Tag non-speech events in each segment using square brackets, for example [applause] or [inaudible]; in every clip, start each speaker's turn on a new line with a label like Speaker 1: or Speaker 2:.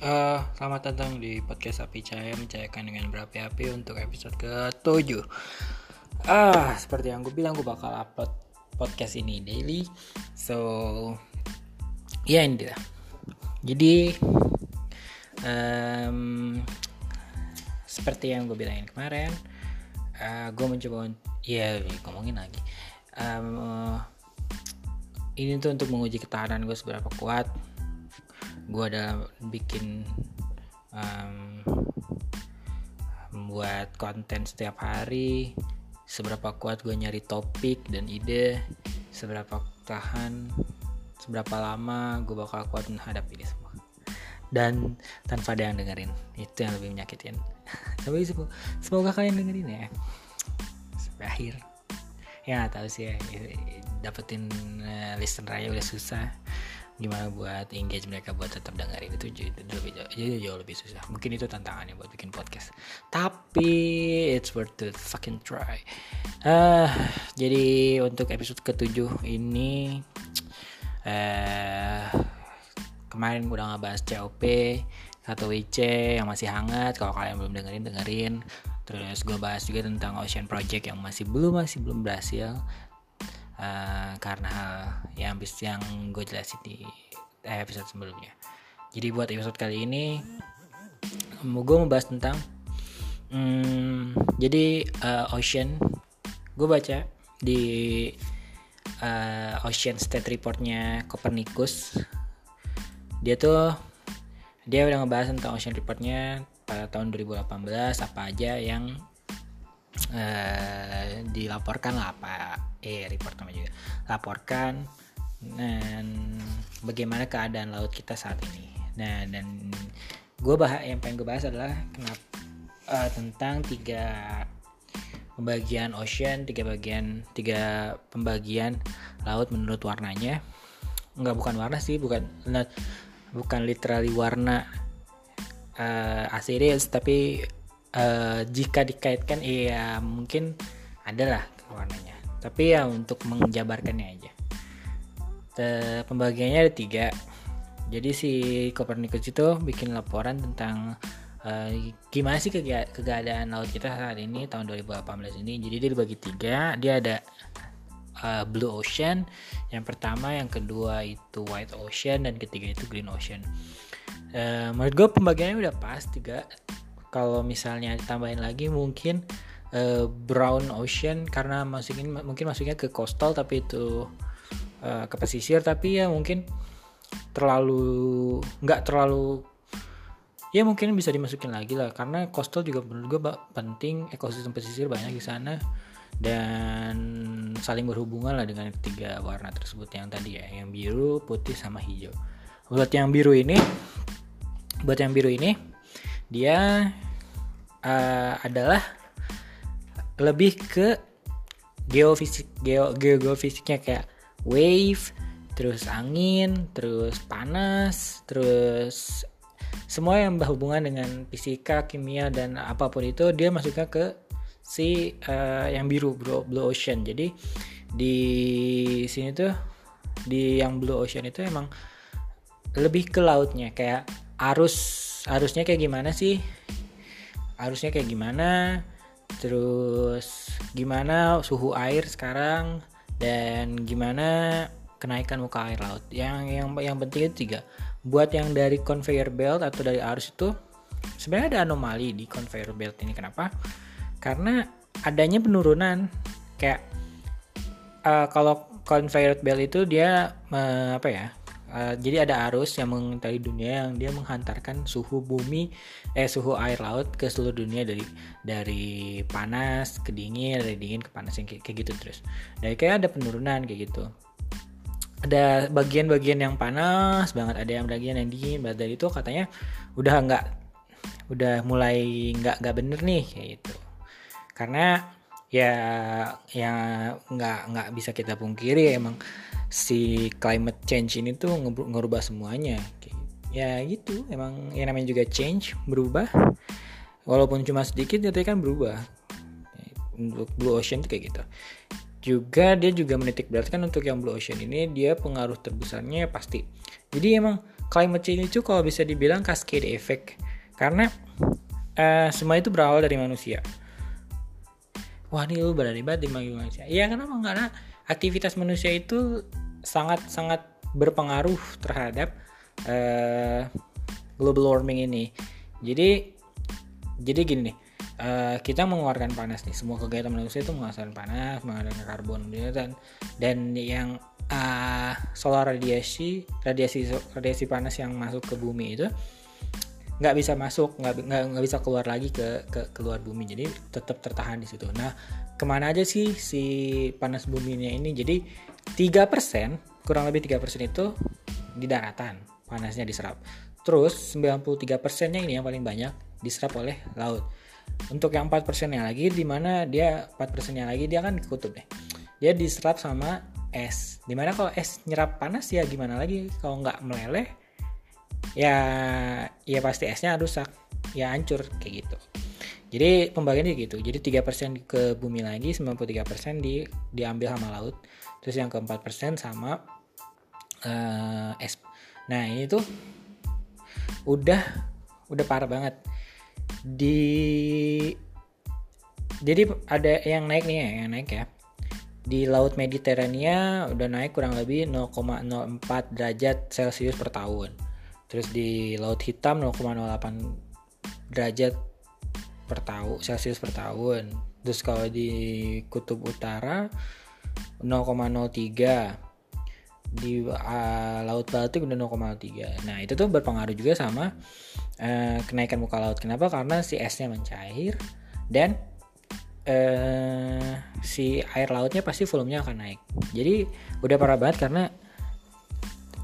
Speaker 1: Uh, selamat datang di podcast Api Cahaya mencairkan dengan berapi-api untuk episode ke-7 Ah, seperti yang gue bilang gue bakal upload podcast ini daily. So, ya ini dia Jadi, um, seperti yang gue bilangin kemarin uh, Gue mencoba, ya ngomongin lagi. Um, uh, Ini tuh untuk menguji ketahanan gue seberapa kuat gue ada bikin um, membuat konten setiap hari. Seberapa kuat gue nyari topik dan ide seberapa tahan seberapa lama gue bakal kuat menghadapi ini semua. Dan tanpa ada yang dengerin itu yang lebih menyakitin. [laughs] Tapi semoga, kalian dengerin ya. Sampai akhir. Ya tahu sih ya dapetin uh, listener aja udah susah gimana buat engage mereka buat tetap dengerin? Itu jadi lebih jauh, jauh lebih susah. Mungkin itu tantangannya buat bikin podcast. Tapi it's worth to fucking try. Uh, jadi untuk episode ketujuh ini uh, kemarin udah ngebahas COP atau WC yang masih hangat. Kalau kalian belum dengerin dengerin. Terus gue bahas juga tentang Ocean Project yang masih belum masih belum berhasil uh, karena hal yang bis yang gue jelasin di episode sebelumnya. Jadi buat episode kali ini gue membahas tentang hmm, jadi uh, Ocean gue baca di uh, Ocean State Reportnya Copernicus dia tuh dia udah ngebahas tentang Ocean Reportnya pada tahun 2018 apa aja yang uh, dilaporkan lah apa eh report nama juga. Laporkan dan bagaimana keadaan laut kita saat ini. Nah dan gue bahas yang pengen gue bahas adalah kenapa uh, tentang tiga pembagian ocean tiga bagian tiga pembagian laut menurut warnanya. Nggak bukan warna sih bukan bukan literally warna uh, asiris tapi uh, jika dikaitkan iya mungkin adalah warnanya. Tapi ya untuk menjabarkannya aja. Te, pembagiannya ada tiga. Jadi si Copernicus itu bikin laporan tentang uh, gimana sih keadaan laut kita saat ini tahun 2018 ini. Jadi dia dibagi tiga. Dia ada uh, Blue Ocean yang pertama yang kedua itu White Ocean dan ketiga itu Green Ocean. Uh, menurut gue pembagiannya udah pas tiga kalau misalnya ditambahin lagi mungkin uh, brown ocean karena masukin mungkin masuknya ke coastal tapi itu uh, ke pesisir. Tapi ya mungkin terlalu nggak terlalu ya mungkin bisa dimasukin lagi lah. Karena coastal juga menurut gue penting ekosistem pesisir banyak di sana. Dan saling berhubungan lah dengan ketiga warna tersebut. Yang tadi ya yang biru putih sama hijau. Buat yang biru ini buat yang biru ini dia uh, adalah lebih ke geofisik geo geofisiknya kayak wave terus angin terus panas terus semua yang berhubungan dengan fisika kimia dan apa pun itu dia masuknya ke si uh, yang biru blue, blue ocean. Jadi di sini tuh di yang blue ocean itu emang lebih ke lautnya kayak arus arusnya kayak gimana sih? Arusnya kayak gimana? Terus gimana suhu air sekarang? Dan gimana kenaikan muka air laut? Yang yang yang penting itu tiga. Buat yang dari conveyor belt atau dari arus itu sebenarnya ada anomali di conveyor belt ini. Kenapa? Karena adanya penurunan. Kayak uh, kalau conveyor belt itu dia uh, apa ya Uh, jadi ada arus yang mengitari dunia yang dia menghantarkan suhu bumi eh suhu air laut ke seluruh dunia dari dari panas ke dingin dari dingin ke panas yang kayak, kayak gitu terus. Dari kayak ada penurunan kayak gitu. Ada bagian-bagian yang panas banget, ada yang bagian yang dingin. Dari itu katanya udah nggak udah mulai nggak nggak bener nih kayak gitu. Karena ya ya nggak nggak bisa kita pungkiri emang si climate change ini tuh ngerubah semuanya. Ya gitu emang yang namanya juga change berubah. Walaupun cuma sedikit tapi kan berubah. Untuk blue ocean tuh kayak gitu. Juga dia juga menitik beratkan untuk yang blue ocean ini dia pengaruh terbesarnya pasti. Jadi emang climate change itu kalau bisa dibilang cascade effect. Karena uh, semua itu berawal dari manusia wah ini lu berani banget di manusia iya kenapa? Karena aktivitas manusia itu sangat sangat berpengaruh terhadap uh, global warming ini. Jadi jadi gini nih uh, kita mengeluarkan panas nih. Semua kegiatan manusia itu menghasilkan panas menghasilkan karbon dan dan yang uh, solar radiasi radiasi radiasi panas yang masuk ke bumi itu nggak bisa masuk nggak nggak bisa keluar lagi ke ke keluar bumi. Jadi tetap tertahan di situ. Nah ke mana aja sih si panas buminya ini? Jadi tiga persen kurang lebih tiga persen itu di daratan panasnya diserap. Terus 93 persennya ini yang paling banyak diserap oleh laut. Untuk yang 4 persennya lagi di mana dia 4 persennya lagi dia kan kutub deh. Dia diserap sama es. Di mana kalau es nyerap panas ya gimana lagi? Kalau nggak meleleh ya ya pasti esnya rusak. Ya hancur kayak gitu. Jadi pembagiannya gitu. Jadi 3% ke bumi lagi 93% di diambil sama laut. Terus yang ke 4% sama uh, es. Nah ini tuh udah udah parah banget. Di jadi ada yang naik nih ya yang naik ya. Di laut Mediterania udah naik kurang lebih 0,04 derajat Celcius per tahun terus di laut hitam 0,08 derajat per tahun celcius per tahun. Terus kalau di kutub utara 0,03 di uh, laut Baltik udah 0,3 nah itu tuh berpengaruh juga sama uh, kenaikan muka laut. Kenapa? Karena si esnya mencair dan uh, si air lautnya pasti volumenya akan naik. Jadi udah parah banget karena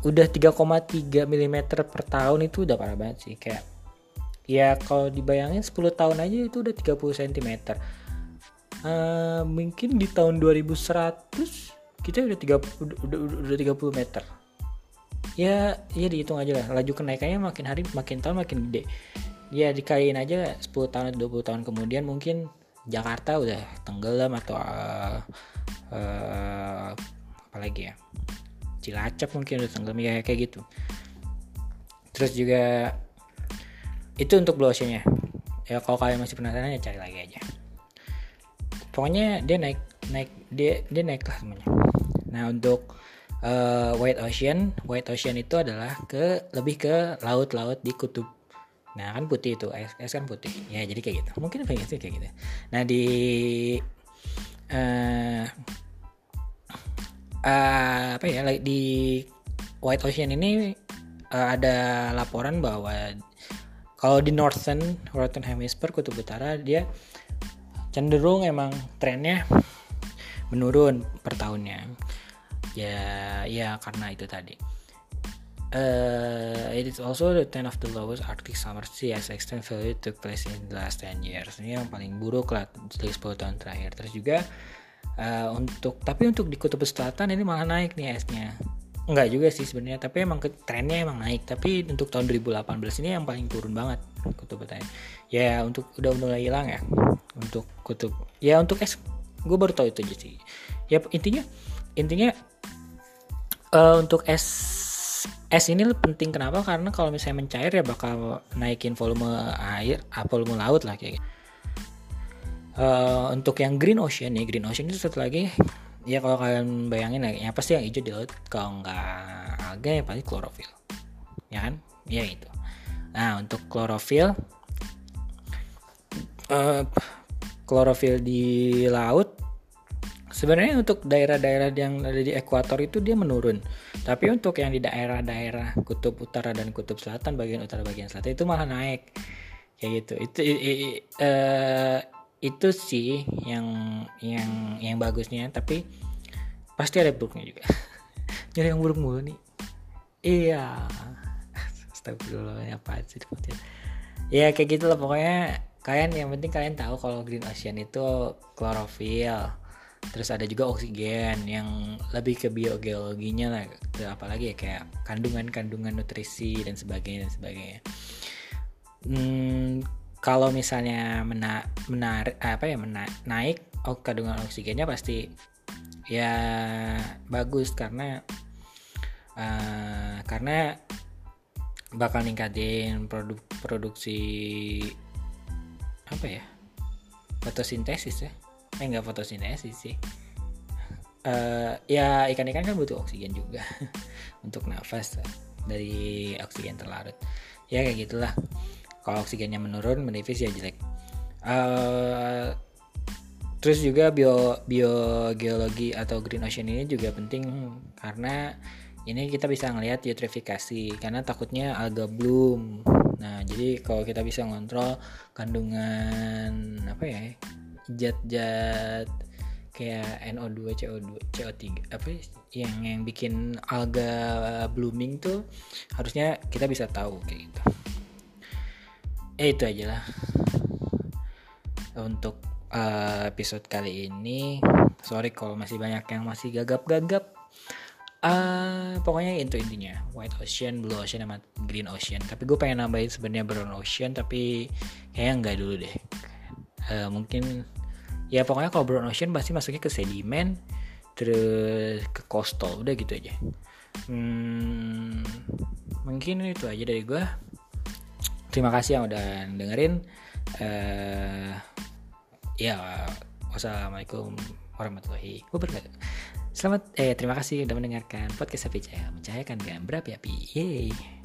Speaker 1: udah 3,3 mm per tahun itu udah parah banget sih kayak ya kalau dibayangin 10 tahun aja itu udah 30 cm uh, mungkin di tahun 2100 kita udah 30 udah, udah, udah 30 meter. Ya ya dihitung aja lah laju kenaikannya makin hari makin tahun makin gede. Ya dikaliin aja 10 tahun 20 tahun kemudian mungkin Jakarta udah tenggelam atau uh, uh, apa lagi ya Cilacap mungkin udah tenggelam ya kayak gitu. Terus juga itu untuk blue oceannya ya kalau kalian masih penasaran ya cari lagi aja. Pokoknya dia naik naik dia dia naik lah semuanya. Nah untuk uh, white ocean white ocean itu adalah ke lebih ke laut-laut di kutub. Nah kan putih itu es, es kan putih. Ya jadi kayak gitu. Mungkin pengen sih kayak gitu. Nah di uh, uh, apa ya di White Ocean ini uh, ada laporan bahwa kalau di Northern Northern Hemisphere kutub utara dia cenderung emang trennya menurun per tahunnya. Ya ya karena itu tadi. Uh, it is also the ten of the lowest Arctic summer sea as extreme value took place in the last 10 years. Ini yang paling buruk lah dari 10 tahun terakhir. Terus juga uh, untuk tapi untuk di kutub selatan ini malah naik nih esnya Enggak juga sih sebenarnya tapi emang ke, trennya emang naik. Tapi untuk tahun 2018 ini yang paling turun banget kutub utara ya untuk udah mulai hilang ya untuk kutub. Ya untuk es gue baru tahu itu aja sih. Ya intinya intinya uh, untuk es es ini penting. Kenapa? Karena kalau misalnya mencair ya bakal naikin volume air ah, volume laut lah kayak gitu uh, untuk yang green ocean nih green ocean itu satu lagi ya kalau kalian bayangin ya, pasti yang hijau di laut kalau nggak alga ya pasti klorofil ya kan? Ya itu. Nah untuk klorofil uh, klorofil di laut sebenarnya untuk daerah-daerah yang ada di ekuator itu dia menurun. Tapi untuk yang di daerah-daerah kutub utara dan kutub selatan bagian utara bagian selatan itu malah naik. Kayak gitu. Itu i, i, uh, itu sih yang yang yang bagusnya tapi pasti ada buruknya juga. [laughs] Jadi yang buruk mulu nih. Iya. [laughs] Astagfirullah apa sih ya kayak gitu lah. Pokoknya kalian yang penting kalian tahu kalau green ocean itu klorofil. Terus ada juga oksigen yang lebih ke biogeologinya lah. Apalagi ya kayak kandungan-kandungan nutrisi dan sebagainya dan sebagainya. Hmm, kalau misalnya mena menarik apa ya mena naik oh, kandungan oksigennya pasti ya bagus. Karena uh, karena bakal ningkatin produk produksi apa ya fotosintesis ya. Eh nggak fotosintesis sih. Uh, ya ikan-ikan kan butuh oksigen juga [laughs] untuk nafas dari oksigen terlarut. Ya kayak gitulah kalau oksigennya menurun menipis ya jelek uh, terus juga bio biogeologi atau green ocean ini juga penting karena ini kita bisa ngelihat eutrofifikasi karena takutnya alga bloom nah jadi kalau kita bisa ngontrol kandungan apa ya zat-zat kayak NO2, CO2, CO3 apa yang yang bikin alga blooming tuh harusnya kita bisa tahu kayak gitu. Eh itu aja lah untuk uh, episode kali ini. Sorry kalau masih banyak yang masih gagap-gagap Uh, pokoknya itu intinya White Ocean, Blue Ocean, sama Green Ocean. Tapi gue pengen nambahin sebenarnya Brown Ocean, tapi kayaknya nggak dulu deh. Uh, mungkin ya pokoknya kalau Brown Ocean pasti masuknya ke sedimen, terus ke coastal, udah gitu aja. Hmm, mungkin itu aja dari gue. Terima kasih yang udah dengerin. Uh, ya, wassalamualaikum warahmatullahi wabarakatuh. Selamat eh terima kasih sudah mendengarkan podcast Sapi Cahaya mencahayakan dengan berapi-api. Yeay.